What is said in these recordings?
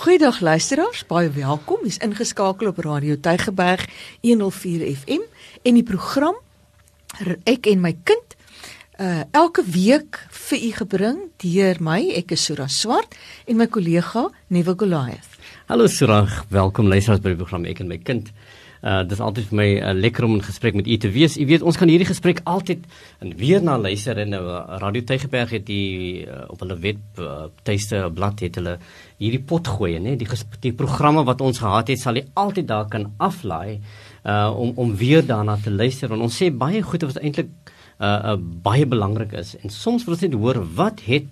Goeiedag luisteraars, baie welkom. Jy's ingeskakel op Radio Tygerberg 104 FM en die program Ek en my kind uh elke week vir u gebring deur my, ek is Sura Swart en my kollega Nuwe Goliath. Hallo Sura, welkom luisteraars by die program Ek en my kind. Uh dis altyd vir my uh, lekker om 'n gesprek met u te wees. U weet ons kan hierdie gesprek altyd en weer na luister en uh, Radio Tygerberg het die uh, op hulle web uh, tuiste blad het hulle hierdie pot gooi nê die, die programme wat ons gehad het sal jy altyd daar kan aflaai uh om om weer daarna te luister. En ons sê baie goed wat eintlik uh, uh baie belangrik is. En soms wil ons net hoor wat het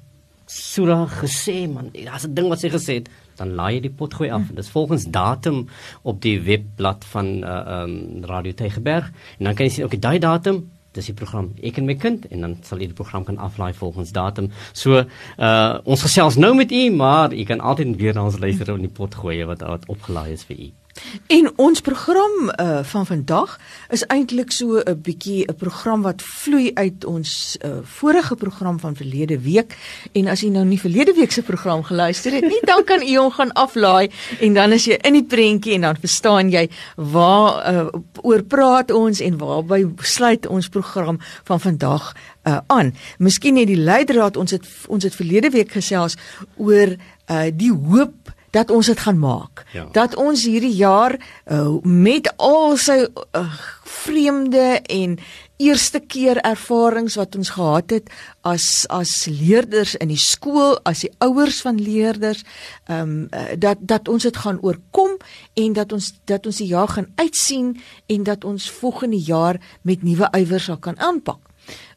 Sura gesê man? Daar's 'n ding wat sy gesê het dan laai jy die pot gooi af en dis volgens datum op die webblad van uh um Radio Tygerberg en dan kan jy sien okay daai datum dis die program ek en my kind en dan sal jy die program kan aflaai volgens datum. So uh ons gesels nou met u, maar u kan altyd weer na ons luister en die pot gooi wat wat opgelaai is vir u. En ons program uh van vandag is eintlik so 'n bietjie 'n program wat vloei uit ons uh vorige program van verlede week en as jy nou nie verlede week se program geluister het nie, dan kan u hom gaan aflaai en dan is jy in die prentjie en dan verstaan jy waar uh oor praat ons en waarby sluit ons program van vandag uh aan. Miskien net die leidraad ons het ons het verlede week gesels oor uh die hoop dat ons dit gaan maak. Ja. Dat ons hierdie jaar uh, met al sy uh, vreemde en eerste keer ervarings wat ons gehad het as as leerders in die skool, as die ouers van leerders, ehm um, dat dat ons dit gaan oorkom en dat ons dat ons die jaar gaan uitsien en dat ons volgende jaar met nuwe ywer sal kan aanpak.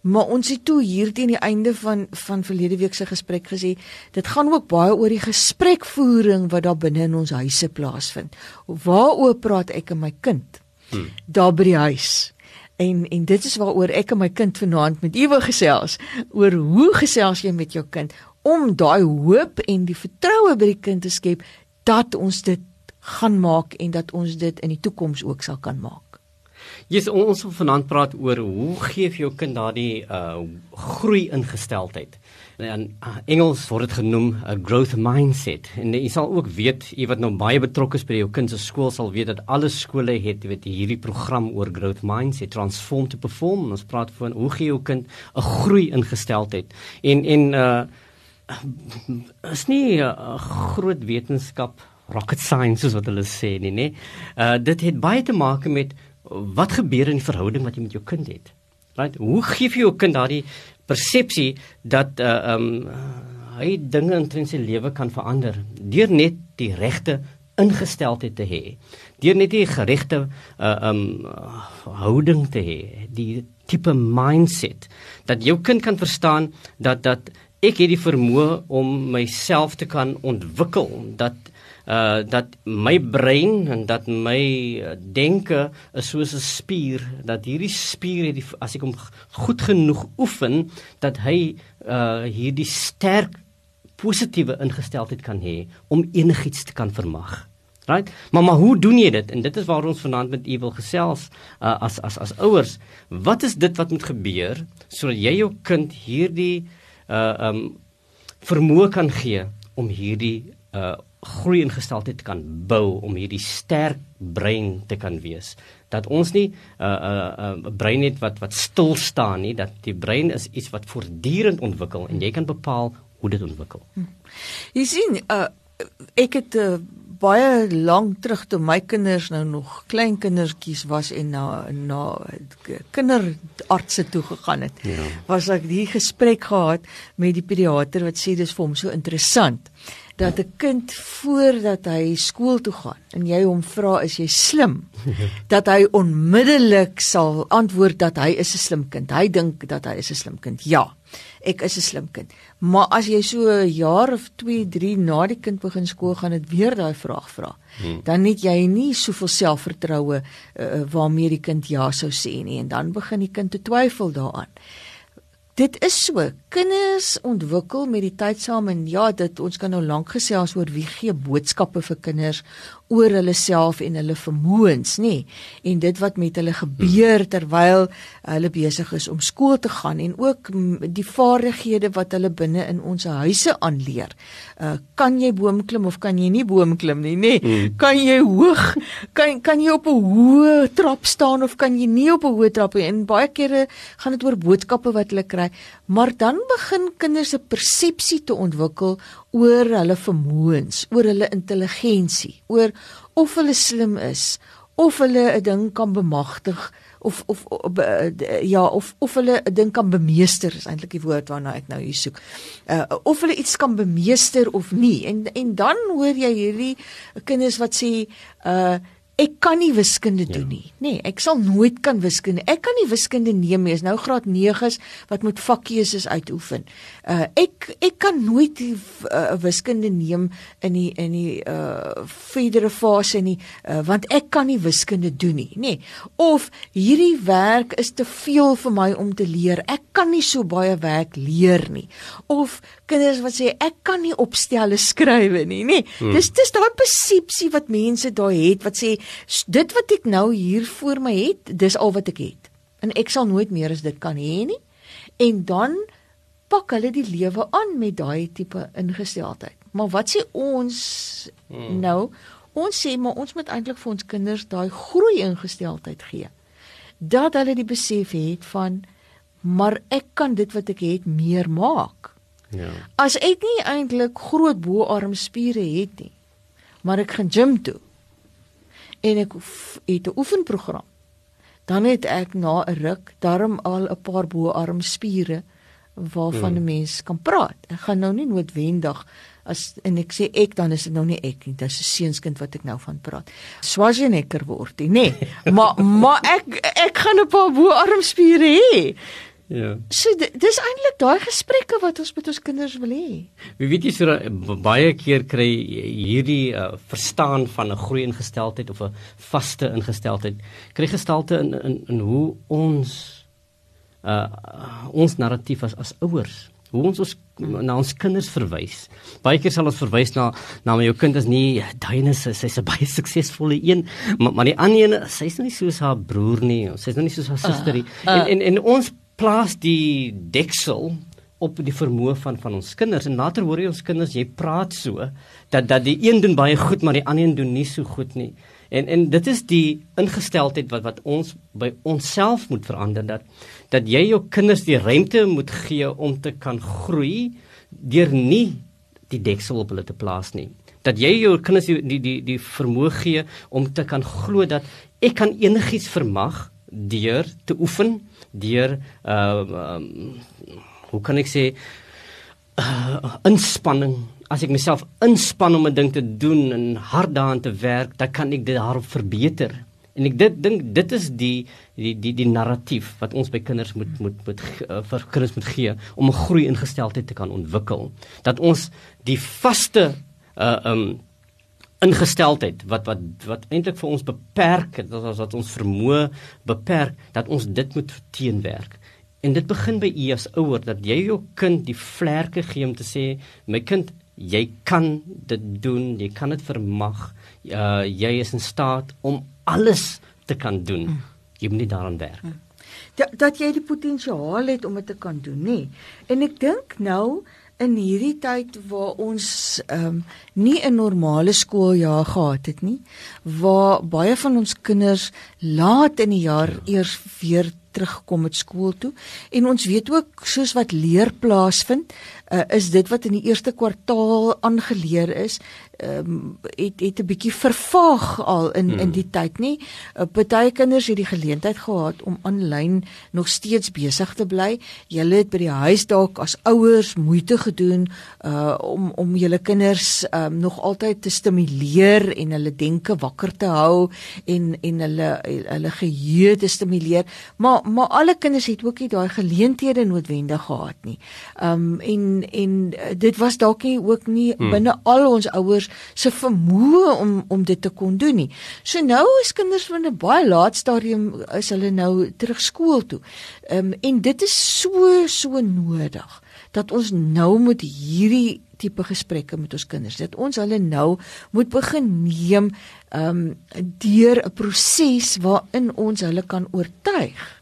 Maar ons het toe hier teen die einde van van verlede week se gesprek gesê, dit gaan ook baie oor die gesprekvoering wat daar binne in ons huise plaasvind. Waaroor praat ek en my kind? Hmm. Daar by die huis. En en dit is waaroor ek en my kind vanaand met u wil gesels oor hoe gesels jy met jou kind om daai hoop en die vertroue by die kind te skep dat ons dit gaan maak en dat ons dit in die toekoms ook sal kan maak. Yes, ons wil vanaand praat oor hoe gee jy jou kind daardie uh groei ingesteldheid. En uh, Engels word dit genoem 'n growth mindset. En jy sal ook weet, jy wat nou baie betrokke is by jou kind se skool sal weet dat alle skole het weet hierdie program oor growth mindset, transform to perform. Ons praat van hoe gee jou kind 'n groei ingesteldheid. En en uh is nie 'n uh, groot wetenskap rocket science soos wat hulle sê nie, nê. Uh dit het baie te maak met wat gebeur in die verhouding wat jy met jou kind het? Right? Hoe gee jy jou kind daardie persepsie dat uh um hy dinge in sy lewe kan verander deur net die regte ingesteldheid te hê. Deur net die geregte uh um houding te hê, die tipe mindset dat jou kind kan verstaan dat dat ek het die vermoë om myself te kan ontwikkel, dat uh dat my brein en dat my uh, denke is soos 'n spier dat hierdie spier het die, as ek hom goed genoeg oefen dat hy uh hierdie sterk positiewe ingesteldheid kan hê om enigiets te kan vermag. Right? Maar maar hoe doen jy dit? En dit is waar ons vanaand met u wil gesels uh, as as as ouers. Wat is dit wat moet gebeur sodat jy jou kind hierdie uh um vermoë kan gee om hierdie uh groei ingesteldheid te kan bou om hierdie sterk brein te kan wees dat ons nie 'n uh, 'n uh, 'n uh, brein het wat wat stil staan nie dat die brein is iets wat voortdurend ontwikkel en jy kan bepaal hoe dit ontwikkel. Hm. Jy sien uh, ek het uh, baie lank terug toe my kinders nou nog klein kindertjies was en na na kinderartse toe gegaan het. Ja. Was ek die gesprek gehad met die pediater wat sê dis vir hom so interessant dat 'n kind voordat hy skool toe gaan en jy hom vra is jy slim dat hy onmiddellik sal antwoord dat hy is 'n slim kind. Hy dink dat hy is 'n slim kind. Ja, ek is 'n slim kind. Maar as jy so 'n jaar of 2, 3 na die kind begin skool gaan dit weer daai vraag vra. Hmm. Dan het jy nie soveel selfvertroue uh, waarmee die kind ja sou sê nie en dan begin die kind te twyfel daaraan dit is so. Kinders ontwikkel met die tyd saam en ja, dit ons kan nou lank gesels oor wie gee boodskappe vir kinders oor hulle self en hulle vermoëns, nê? En dit wat met hulle gebeur terwyl hulle besig is om skool te gaan en ook die vaardighede wat hulle binne in ons huise aanleer. Uh kan jy boom klim of kan jy nie boom klim nie, nê? Mm. Kan jy hoog kan kan jy op 'n hoë trap staan of kan jy nie op 'n hoë trap nie? En baie kere gaan dit oor boodskappe wat hulle kry, maar dan begin kinders 'n persepsie te ontwikkel oor hulle vermoëns, oor hulle intelligensie, oor of hulle slim is, of hulle 'n ding kan bemagtig of of, of ja of of hulle 'n ding kan bemeester is eintlik die woord waarna ek nou hier soek. Uh of hulle iets kan bemeester of nie. En en dan hoor jy hierdie kinders wat sê uh ek kan nie wiskunde doen ja. nie. Nee, ek sal nooit kan wiskunde. Ek kan nie wiskunde neem nie. Is nou graad 9s wat moet vakkeuses uitoefen. Uh ek ek kan nooit die uh, wiskunde neem in die in die uh verdere fase nie, uh, want ek kan nie wiskunde doen nie, nê. Nee. Of hierdie werk is te veel vir my om te leer. Ek kan nie so baie werk leer nie. Of kinders wat sê ek kan nie opstelle skrywe nie, nê. Nee. Hmm. Dis dis daai persepsie wat mense daai het wat sê dit wat ek nou hier voor my het, dis al wat ek het. En ek sal nooit meer as dit kan hê nie. En dan pak hulle die lewe aan met daai tipe ingesteldheid. Maar wat sê ons hmm. nou? Ons sê maar ons moet eintlik vir ons kinders daai groei ingesteldheid gee. Dat hulle die besef het van maar ek kan dit wat ek het meer maak. Ja. As ek nie eintlik groot boarmspiere het nie, maar ek gaan gym toe en ek het 'n oefenprogram. Dan het ek na 'n ruk darm al 'n paar boarmspiere waarvan 'n hmm. mens kan praat. Ek gaan nou nie noodwendig as en ek sê ek dan is dit nou nie ek nie, dis 'n seunskind wat ek nou van praat. Swasjenekker word, nê? Nee. maar maar ek ek gaan 'n paar boarmspiere hê. Ja. So dis eintlik daai gesprekke wat ons met ons kinders wil hê. Wie weet jy so baie keer kry hierdie uh, verstaan van 'n groei ingesteldheid of 'n vaste ingesteldheid kry gestalte in in in hoe ons uh ons narratief as as ouers hoe ons ons na ons kinders verwys. Baie keer sal ons verwys na na my jou kind is nie daai is sy's 'n baie suksesvolle een, maar maar die ander een sy's nie soos haar broer nie, sy's nog nie soos haar suster nie. Uh, uh, en, en en ons plaas die deksel op die vermoë van van ons kinders en later hoor jy ons kinders jy praat so dat dat die een doen baie goed maar die ander een doen nie so goed nie. En en dit is die ingesteldheid wat wat ons by onsself moet verander dat dat jy jou kinders die ruimte moet gee om te kan groei deur nie die deksel op hulle te plaas nie. Dat jy jou kinders die die die, die vermoë gee om te kan glo dat ek kan enigiets vermag deur te oefen deur uh um, hoe kan ek sê uh, inspanning. As ek myself inspann om 'n ding te doen en hard daaraan te werk dan kan ek dit daarop verbeter. En ek dit dink dit is die die die die narratief wat ons by kinders moet moet moet uh, vir kinders moet gee om 'n groei ingesteldheid te kan ontwikkel. Dat ons die vaste uh um ingesteldheid wat wat wat eintlik vir ons beperk het wat, wat ons vermoë beperk dat ons dit moet teenwerk. En dit begin by u as ouer dat jy jou kind die vlerke gee om te sê my kind jy kan dit doen jy kan dit vermag. Uh, jy is in staat om alles te kan doen. Jy moet nie daaraan werk. Ja, dat jy die potensiaal het om dit te kan doen nê en ek dink nou in hierdie tyd waar ons ehm um, nie 'n normale skooljaar gehad het nie, waar baie van ons kinders laat in die jaar eers weer terugkom met skool toe. En ons weet ook soos wat leer plaasvind uh, is dit wat in die eerste kwartaal aangeleer is um, het het 'n bietjie vervaag al in hmm. in die tyd nie uh, baie kinders het die geleentheid gehad om aanlyn nog steeds besig te bly julle het by die huis dalk as ouers moeite gedoen uh, om om julle kinders um, nog altyd te stimuleer en hulle denke wakker te hou en en hulle hulle geheue te stimuleer maar maar alle kinders het ook nie daai geleenthede noodwendig gehad nie. Um en en dit was dalk nie ook nie hmm. binne al ons ouers se vermoë om om dit te kon doen nie. So nou is kinders van 'n baie laat stadium is hulle nou terug skool toe. Ehm um, en dit is so so nodig dat ons nou moet hierdie tipe gesprekke met ons kinders dat ons hulle nou moet begin neem ehm um, deur 'n proses waarin ons hulle kan oortuig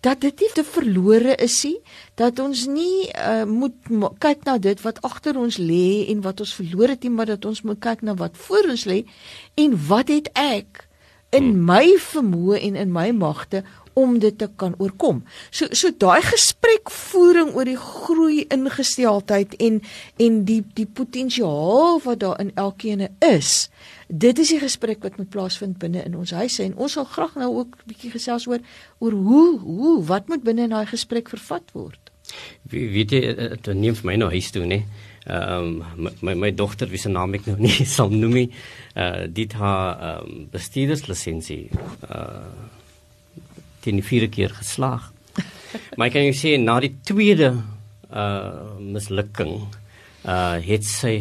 dat dit nie te verlore is nie dat ons nie uh, moet kyk na dit wat agter ons lê en wat ons verloor het nie maar dat ons moet kyk na wat voor ons lê en wat het ek in hmm. my vermoë en in my magte om dit te kan oorkom. So so daai gesprekvoering oor die groei ingesteldheid en en die die potensiaal wat daar in elkeen is. Dit is die gesprek wat moet plaasvind binne in ons huise en ons sal graag nou ook 'n bietjie gesels oor oor hoe hoe wat moet binne in daai gesprek vervat word. Wie weet jy dit neem vir my nou huis toe, né? Ehm um, my my dogter wie se naam ek nou nie sal noem nie. Uh dit haar ehm um, bestuurderslisensie uh teen die vierde keer geslaag. maar ek kan jou sê na die tweede uh mislukking uh het sy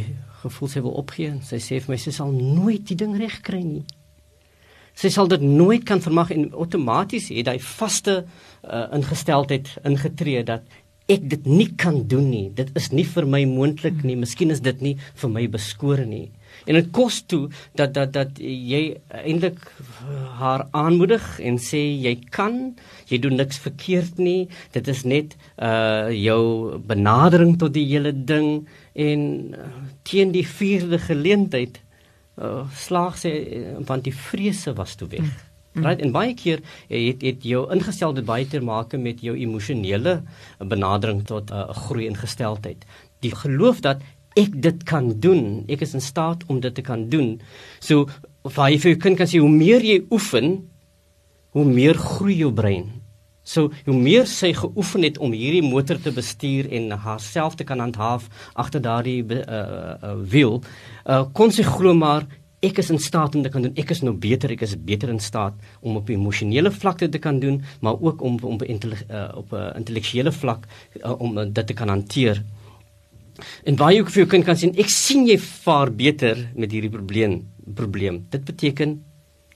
gevoel sy wil opgee. Sy sê vir my sy sal nooit die ding reg kry nie. Sy sal dit nooit kan vermag en outomaties het hy vaste uh, ingesteldheid ingetree dat ek dit nie kan doen nie. Dit is nie vir my moontlik nie. Miskien is dit nie vir my beskore nie. En dit kos toe dat dat dat jy eintlik haar aanmoedig en sê jy kan, jy doen niks verkeerd nie. Dit is net uh jou benadering tot die hele ding en uh, teen die vierde geleentheid uh, slaag sy uh, want die vrese was toe weg. Mm. Right en baie keer het het jou ingestelde baie te maak met jou emosionele benadering tot 'n uh, groei ingesteldheid. Die geloof dat ek dit kan doen. Ek is in staat om dit te kan doen. So waar jy vir jou kind kan sê hoe meer jy oefen, hoe meer groei jou brein. So hoe meer sy geoefen het om hierdie motor te bestuur en haarself te kan handhaaf agter daardie uh, uh, wiel, uh, kon sy glo maar ek is in staat om dit kan doen. Ek is nou beter, ek is beter in staat om op emosionele vlak dit te kan doen, maar ook om om op 'n intellektuele vlak uh, om dit te kan hanteer. En jy ook vir jou kind kan sien, ek sien jy vaar beter met hierdie probleem probleem. Dit beteken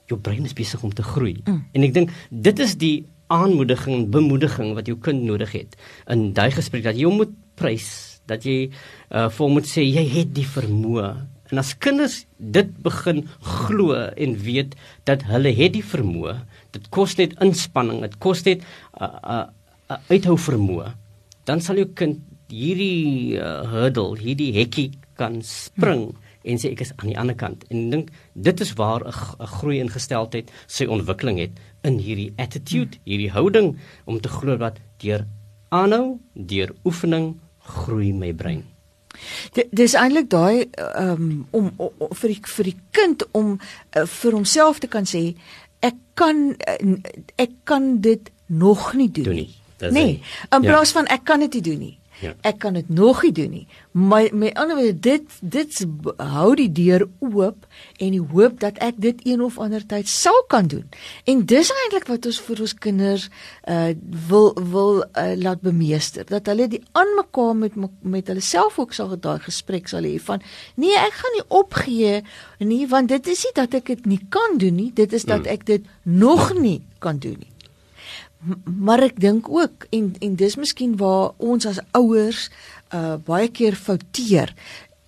jou brein is besig om te groei. Mm. En ek dink dit is die aanmoediging en bemoediging wat jou kind nodig het in daai gesprek dat jy hom moet prys, dat jy uh, vir hom moet sê jy het die vermoë. En as kinders dit begin glo en weet dat hulle het die vermoë, dit kos net inspanning, dit kos net 'n uh, uh, uh, uithou vermoë, dan sal jou kind hierdie uh, hurdle, hierdie hekkie kan spring hmm. En sê ek is aan die ander kant. En dink dit is waar 'n groei ingesteldheid sy ontwikkeling het in hierdie attitude, hierdie houding om te glo dat deur aanhou, deur oefening groei my brein. Dis eintlik daai um, om, om vir die, vir die kind om uh, vir homself te kan sê ek kan uh, ek kan dit nog nie doen, doen nie. Nee, in ja. plaas ja. van ek kan dit nie doen nie. Ja. Ek kan dit nog nie doen nie. My met ander woorde dit dit hou die deur oop en die hoop dat ek dit een of ander tyd sal kan doen. En dis eintlik wat ons vir ons kinders uh wil wil uh, laat bemeester dat hulle die aanmekaar met met hulle self ook sal daai gesprek sal hê van nee, ek gaan nie opgee nie want dit is nie dat ek dit nie kan doen nie, dit is dat hmm. ek dit nog nie kan doen nie maar ek dink ook en en dis miskien waar ons as ouers uh baie keer fouteer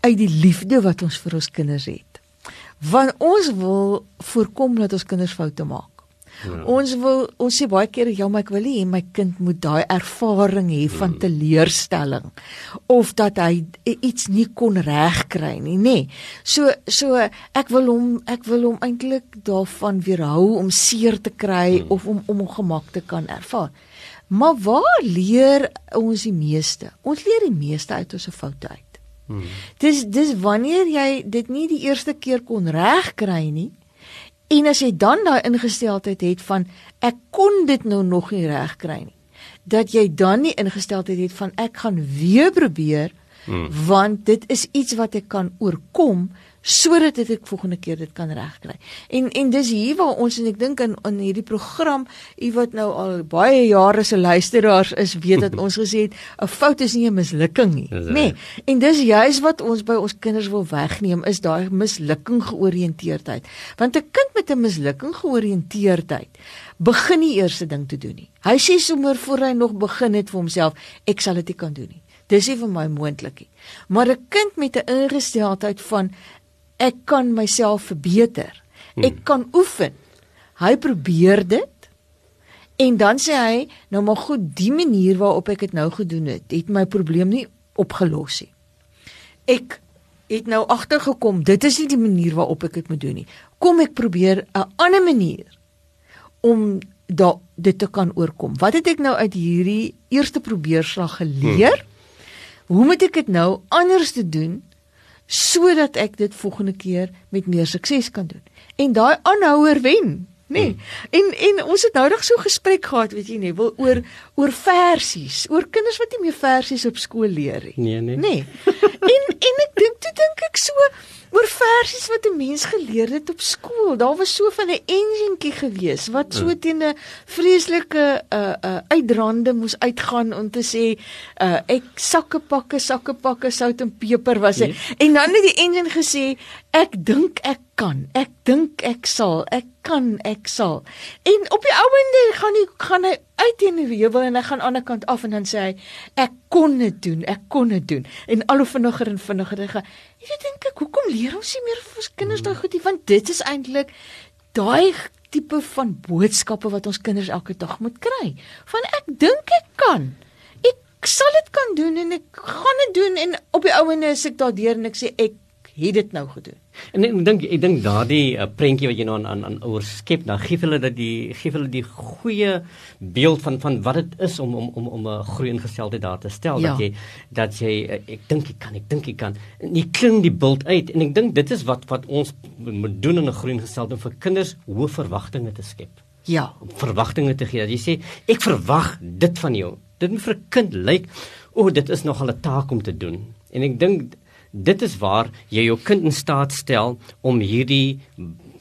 uit die liefde wat ons vir ons kinders het. Want ons wil voorkom dat ons kinders foute maak. Ja. Ons wil ons sê baie keer ja, maar ek wil hê my kind moet daai ervaring hê van hmm. teleurstelling of dat hy iets nie kon regkry nie, nê. Nee. So so ek wil hom ek wil hom eintlik daarvan weerhou om seer te kry hmm. of om om ongemak te kan ervaar. Maar waar leer ons die meeste? Ons leer die meeste uit ons foute uit. Hmm. Dis dis wanneer jy dit nie die eerste keer kon regkry nie, En as jy dan daai ingesteldheid het van ek kon dit nou nog nie reg kry nie. Dat jy dan nie ingesteldheid het van ek gaan weer probeer hmm. want dit is iets wat ek kan oorkom sodat dit ek volgende keer dit kan regkry. En en dis hier waar ons en ek dink in in hierdie program, u wat nou al baie jare se luisteraars is, weet dat ons gesê het 'n fout is nie 'n mislukking nie, nê. Nee. En dis juis wat ons by ons kinders wil wegneem is daai mislukking georiënteerdheid. Want 'n kind met 'n mislukking georiënteerdheid begin nie eers 'n ding te doen nie. Hy sê sommer voor hy nog begin het vir homself, ek sal dit nie kan doen nie. Dis nie vir my moontlik nie. Maar 'n kind met 'n ingesteldheid van ek kan myself verbeter. Ek hmm. kan oefen. Hy probeer dit. En dan sê hy, nou maar goed, die manier waarop ek dit nou gedoen het, het my probleem nie opgelos nie. Ek het nou agtergekom, dit is nie die manier waarop ek dit moet doen nie. Kom ek probeer 'n ander manier om da dit te kan oorkom. Wat het ek nou uit hierdie eerste probeerslag geleer? Hmm. Hoe moet ek dit nou anders te doen sodat ek dit volgende keer met meer sukses kan doen? En daai aanhouer wen. Nee. Hmm. En en ons het nou nog so gesprek gehad, weet jy nie, wil oor oor versies, oor kinders wat nie meer versies op skool leer nie. Nee, nee. Nee. En en ek dink ek so oor versies wat 'n mens geleer het op skool. Daar was so van 'n enjintjie gewees wat so hmm. teen 'n vreeslike uh uh uitdraande moes uitgaan om te sê uh ek sakke pakke sakke pakke sout en peper was dit. Nee. En dan het die enjin gesê ek dink ek kan. Ek dink ek sal. Ek kan ek sal. En op die ouende gaan hy gaan hy uit teen die heuwel en hy gaan aan die ander kant af en dan sê hy ek kon dit doen. Ek kon dit doen. En al hoe vinniger en vinniger hy gaan. Jy dink ek hoekom leer ons nie meer vir ons kinders daai goed nie want dit is eintlik daai tipe van boodskappe wat ons kinders elke dag moet kry. Van ek dink ek kan. Ek sal dit kan doen en ek gaan dit doen en op die ouene is ek daardeur en ek sê ek het dit nou gedoen. En ek dink ek dink daardie uh, prentjie wat jy nou aan aan, aan ouers skep, dan gee hulle dat die gee hulle die goeie beeld van van wat dit is om om om om 'n groei ingesteldheid daar te stel ja. dat jy dat jy uh, ek dink ek kan, ek dink ek kan. En jy kling die beeld uit en ek dink dit is wat wat ons moet doen in 'n groei ingesteldheid vir kinders hoë verwagtinge te skep. Ja, verwagtinge te gee. Dat jy sê ek verwag dit van jou. Dit moet vir 'n kind lyk, o, oh, dit is nog 'n taak om te doen. En ek dink dit is waar jy jou kind in staat stel om hierdie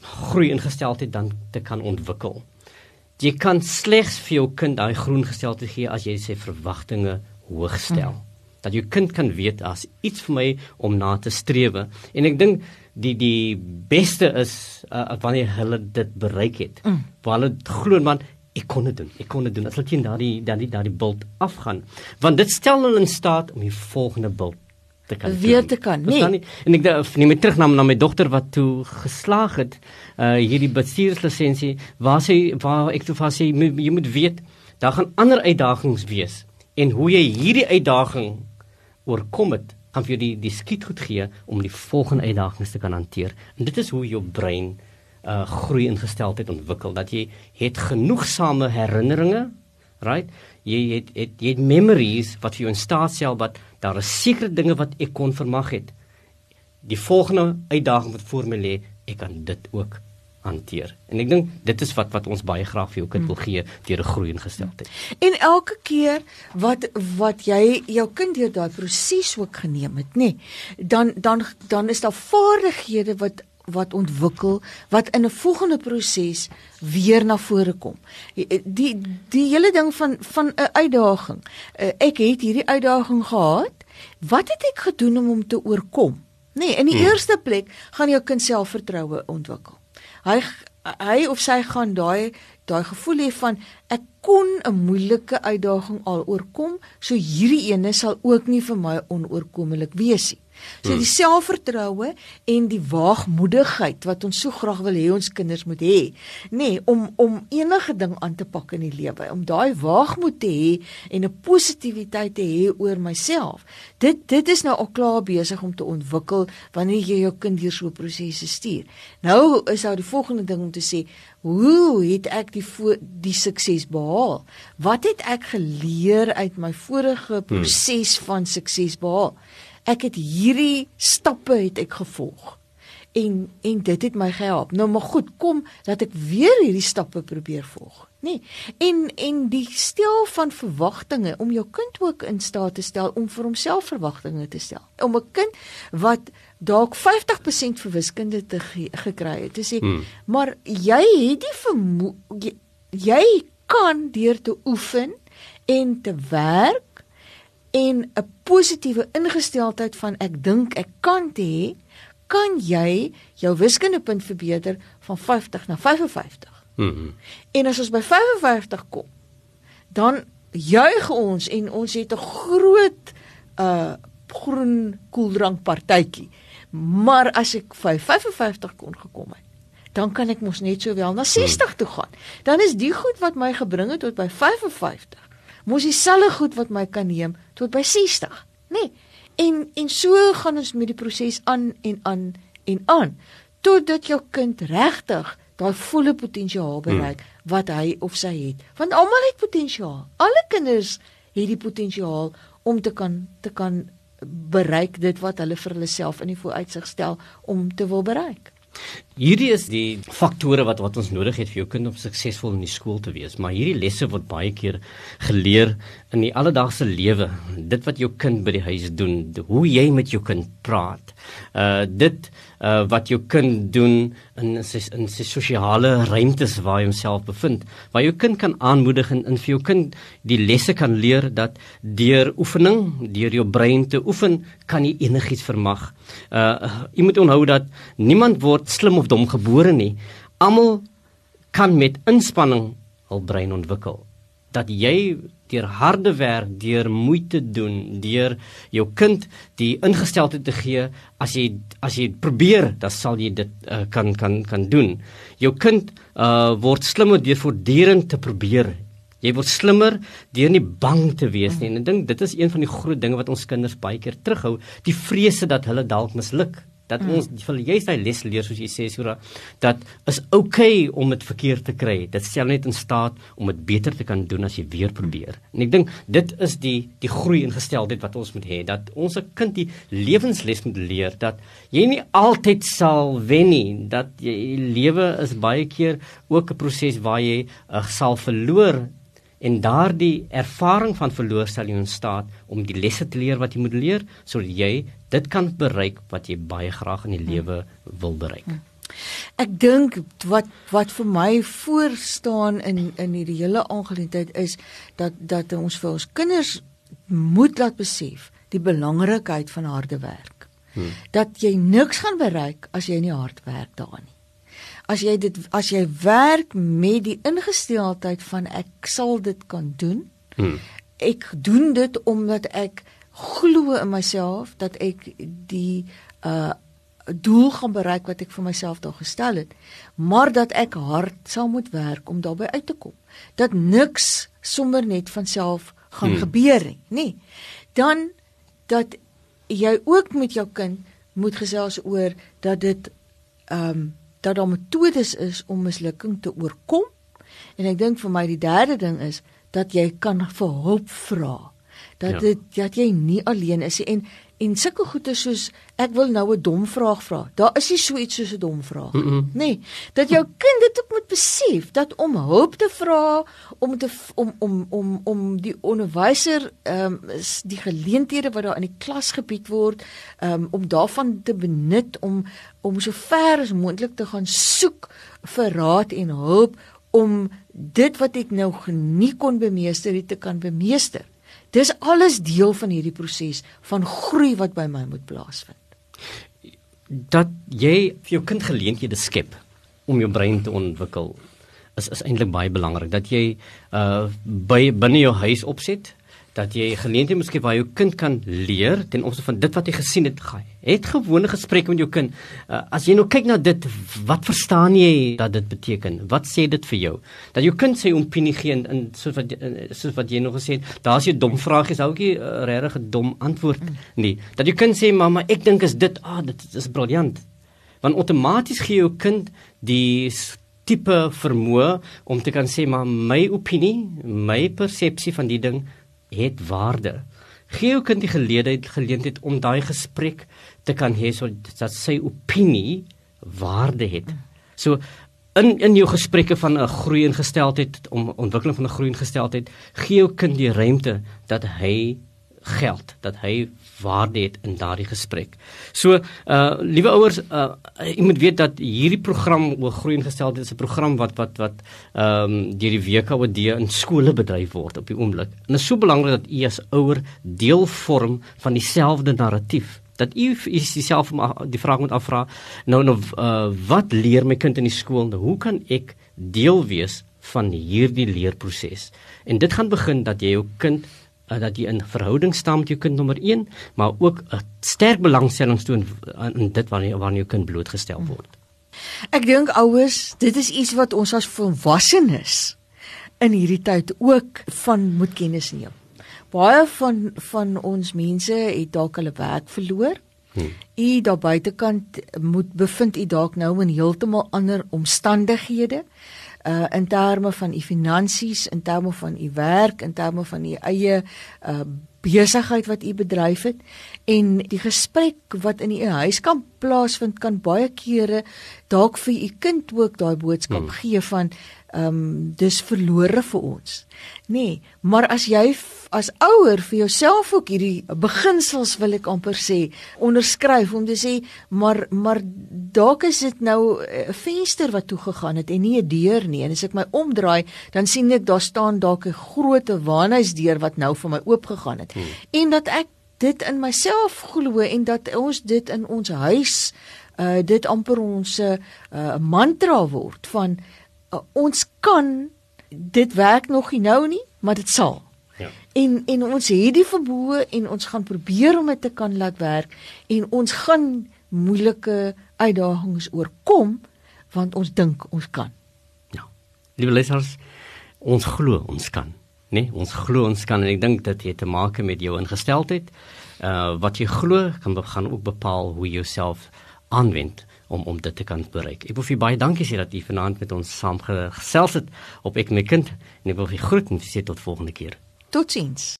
groei ingesteldheid dan te kan ontwikkel. Jy kan slegs vir jou kind daai groen gesteldheid gee as jy sy verwagtinge hoog stel. Hmm. Dat jou kind kan weet as iets vir my om na te strewe en ek dink die die beste is uh, wanneer hulle dit bereik het. Hmm. Waar hulle glo man ek kon dit doen. Ek kon dit doen. As hulle teen daardie daardie daardie bult afgaan, want dit stel hulle in staat om die volgende bult te kan weer te kan nee. nie. en ek neem my terug na, na my dogter wat toe geslaag het uh hierdie bestuurslisensie waar sy waar ek toe vas sê jy moet weet daar gaan ander uitdagings wees. En hoe jy hierdie uitdaging oorkom het gaan vir jou die die skiet goed gee om die volgende uitdagings te kan hanteer. En dit is hoe jou brein uh groei ingesteldheid ontwikkel. Dat jy het genoegsame herinneringe right jy het, het jy het memories wat vir jou in staat stel wat daar is sekere dinge wat ek kon vermag het. Die volgende uitdaging wat voor my lê, ek kan dit ook hanteer. En ek dink dit is wat wat ons baie graag vir jou kind wil gee deur 'n groei ingesteldheid. En elke keer wat wat jy jou kind deur daai proses ook geneem het, nê, nee, dan dan dan is daar vaardighede wat wat ontwikkel wat in 'n volgende proses weer na vore kom. Die die, hele ding van van 'n uitdaging. Eh, ek het hierdie uitdaging gehad. Wat het ek gedoen om hom te oorkom? Nee, in die hmm. eerste plek gaan jou kind selfvertroue ontwikkel. Hy hy of sy gaan daai daai gevoel hê van ek kon 'n moeilike uitdaging al oorkom, so hierdie ene sal ook nie vir my onoorkomlik wees nie. So hmm. die selfvertroue en die waagmoedigheid wat ons so graag wil hê ons kinders moet hê, nê, nee, om om enige ding aan te pak in die lewe, om daai waagmoed te hê en 'n positiwiteit te hê oor myself. Dit dit is nou al klaar besig om te ontwikkel wanneer jy jou kind deur so 'n proses stuur. Nou is daar die volgende ding om te sê, hoe het ek die die sukses behaal? Wat het ek geleer uit my vorige hmm. proses hmm. van sukses behaal? Ek het hierdie stappe het ek gevolg en en dit het my gehelp. Nou maar goed, kom dat ek weer hierdie stappe probeer volg. Nee. En en die stel van verwagtinge om jou kind ook in staat te stel om vir homself verwagtinge te stel. Om 'n kind wat dalk 50% vir wiskunde te ge gekry het. Dis sê, hmm. maar jy het die vermoë jy, jy kan deur te oefen en te werk en 'n positiewe ingesteldheid van ek dink ek kan te hê, kan jy jou wiskundepunt verbeter van 50 na 55. Mhm. En as ons by 55 kom, dan juig ons en ons het 'n groot uh groen koeldrank partytjie. Maar as ek by 55 kon gekom het, dan kan ek mos net sowel na 60 hmm. toe gaan. Dan is die goed wat my gebring het tot by 55, mos dieselfde goed wat my kan neem tot by 60, nê? Nee. En en so gaan ons met die proses aan en aan en aan totdat jou kind regtig daai volle potensiaal bereik hmm. wat hy of sy het. Want almal het potensiaal. Alle kinders het die potensiaal om te kan te kan bereik dit wat hulle vir hulle self in die vooruitsig stel om te wil bereik. Hierdie is die faktore wat wat ons nodig het vir jou kind om suksesvol in die skool te wees, maar hierdie lesse word baie keer geleer in die alledaagse lewe. Dit wat jou kind by die huis doen, hoe jy met jou kind praat. Uh dit uh wat jou kind doen in sy in sy sosiale ruimtes waar hy homself bevind, waar jou kind kan aanmoedig en in vir jou kind die lesse kan leer dat deur oefening, deur jou brein te oefen, kan jy enigiets vermag. Uh jy moet onthou dat niemand word slim of dom gebore nie. Almal kan met inspanning hul brein ontwikkel. Dat jy deur harde werk, deur moeite doen, deur jou kind die ingesteldheid te gee, as jy as jy probeer, dan sal jy dit uh, kan kan kan doen. Jou kind uh word slimmer deur voortdurend te probeer. Jy word slimmer deur nie bang te wees nie. En ek dink dit is een van die groot dinge wat ons kinders baie keer terughou, die vrese dat hulle dalk misluk dat mm. ons vir juist daai les leer soos jy sê Sura dat is oukei okay om dit verkeerd te kry. Dit stel net in staat om dit beter te kan doen as jy weer probeer. En ek dink dit is die die groei ingesteldheid wat ons moet hê. Dat ons 'n kind die lewensles moet leer. Dat jy nie altyd sal wen nie. Dat jy lewe is baie keer ook 'n proses waar jy uh, sal verloor en daardie ervaring van verloor sal jou in staat om die lesse te leer wat jy moet leer sodat jy dit kan bereik wat jy baie graag in die lewe wil bereik. Ek dink wat wat vir my voor staan in in hierdie hele aangeleentheid is dat dat ons vir ons kinders moet laat besef die belangrikheid van harde werk. Hmm. Dat jy niks gaan bereik as jy nie hard werk daarin nie as jy dit as jy werk met die ingesteldheid van ek sal dit kan doen. Hmm. Ek doen dit omdat ek glo in myself dat ek die uh doel gaan bereik wat ek vir myself daar gestel het, maar dat ek hard sal moet werk om daarbey uit te kom. Dat niks sommer net van self gaan hmm. gebeur nie, nê. Dan dat jy ook met jou kind moet gesels oor dat dit ehm um, dat daar metodes is om mislukking te oorkom. En ek dink vir my die derde ding is dat jy kan vir hulp vra. Dat ja. dit dat jy nie alleen is en en sulke goeie soos ek wil nou 'n dom vraag vra. Daar is nie so iets soos 'n dom vraag mm -mm. nie. Dat jou kind dit ook moet besef dat om hulp te vra, om te om om om om die onderwyser ehm um, die geleenthede wat daar in die klas gebied word, ehm um, om daarvan te benut om om so ver as moontlik te gaan soek vir raad en hulp om dit wat ek nou nie kon bemeester het te kan bemeester. Dis alles deel van hierdie proses van groei wat by my moet plaasvind. Dat jy vir jou kind geleenthede skep om jou brein te ontwikkel is is eintlik baie belangrik dat jy uh by binne jou huis opset dat jy geleenthede miskien waar jou kind kan leer ten opsigte van dit wat hy gesien het. Het gewone gesprekke met jou kind. Uh, as jy nou kyk na dit, wat verstaan jy dat dit beteken? Wat sê dit vir jou? Dat jou kind sy opinie gee in, in soos wat soos wat jy nog gesê het, daar's jy dom vrae is ook nie uh, regtig 'n dom antwoord nie. Dat jou kind sê mamma, ek dink is dit, ah, dit is briljant. Want outomaties gee jou kind die tipe vermoë om te kan sê maar my opinie, my persepsie van die ding het waarde. Gee jou kind die geleentheid geleentheid om daai gesprek te kan hê sodat sy opinie waarde het. So in in jou gesprekke van 'n groei ingesteldheid om ontwikkeling van 'n groei ingesteldheid, gee jou kind die ruimte dat hy geld dat hy waarde het in daardie gesprek. So uh liewe ouers, uh jy moet weet dat hierdie program oor groei ingestel is 'n program wat wat wat ehm um, deur die WKOD in skole bedryf word op die oomblik. En dit is so belangrik dat u as ouer deel vorm van dieselfde narratief dat u is dieself die vraag moet afvra nou nou uh, wat leer my kind in die skool nou hoe kan ek deel wees van hierdie leerproses en dit gaan begin dat jy jou kind uh, dat jy in verhouding staan met jou kind nommer 1, maar ook 'n sterk belangstelling toon in dit wanneer wanneer jou kind blootgestel word. Ek dink ouers, dit is iets wat ons as volwassenes in hierdie tyd ook van moet kennis neem. Baie van van ons mense het dalk hulle werk verloor. Hmm. U daar buitekant moet bevind u dalk nou in heeltemal ander omstandighede uh in terme van u finansies, in terme van u werk, in terme van u eie uh besigheid wat u bedryf het en die gesprek wat in u huis kan plaasvind kan baie kere dalk vir u kind ook daai boodskap hmm. gee van ehm um, dis verlore vir ons. Nee, maar as jy as ouer vir jouself ook hierdie beginsels wil ek amper sê onderskryf om te sê maar maar dalk is dit nou 'n venster wat toe gegaan het en nie 'n deur nie. En as ek my omdraai, dan sien ek daar staan dalk 'n groot waanhuisdeur wat nou vir my oop gegaan het. Hmm. En dat ek dit in myself glo en dat ons dit in ons huis uh dit amper ons 'n uh, mantra word van ons kan dit werk nog nie nou nie, maar dit sal. Ja. En en ons het die verboë en ons gaan probeer om dit te kan laat werk en ons gaan moeilike uitdagings oorkom want ons dink ons kan. Ja. Liewe lesers, ons glo ons kan, né? Nee? Ons glo ons kan en ek dink dit het te maak met jou ingesteldheid. Uh wat jy glo kan gaan ook bepaal hoe jy jouself aanwend om om dit te kan bereik. Ek wil vir baie dankie sê dat u vanaand met ons saam gesels het op ek my kind en ek wil vir groet en sê tot volgende keer. Totsiens.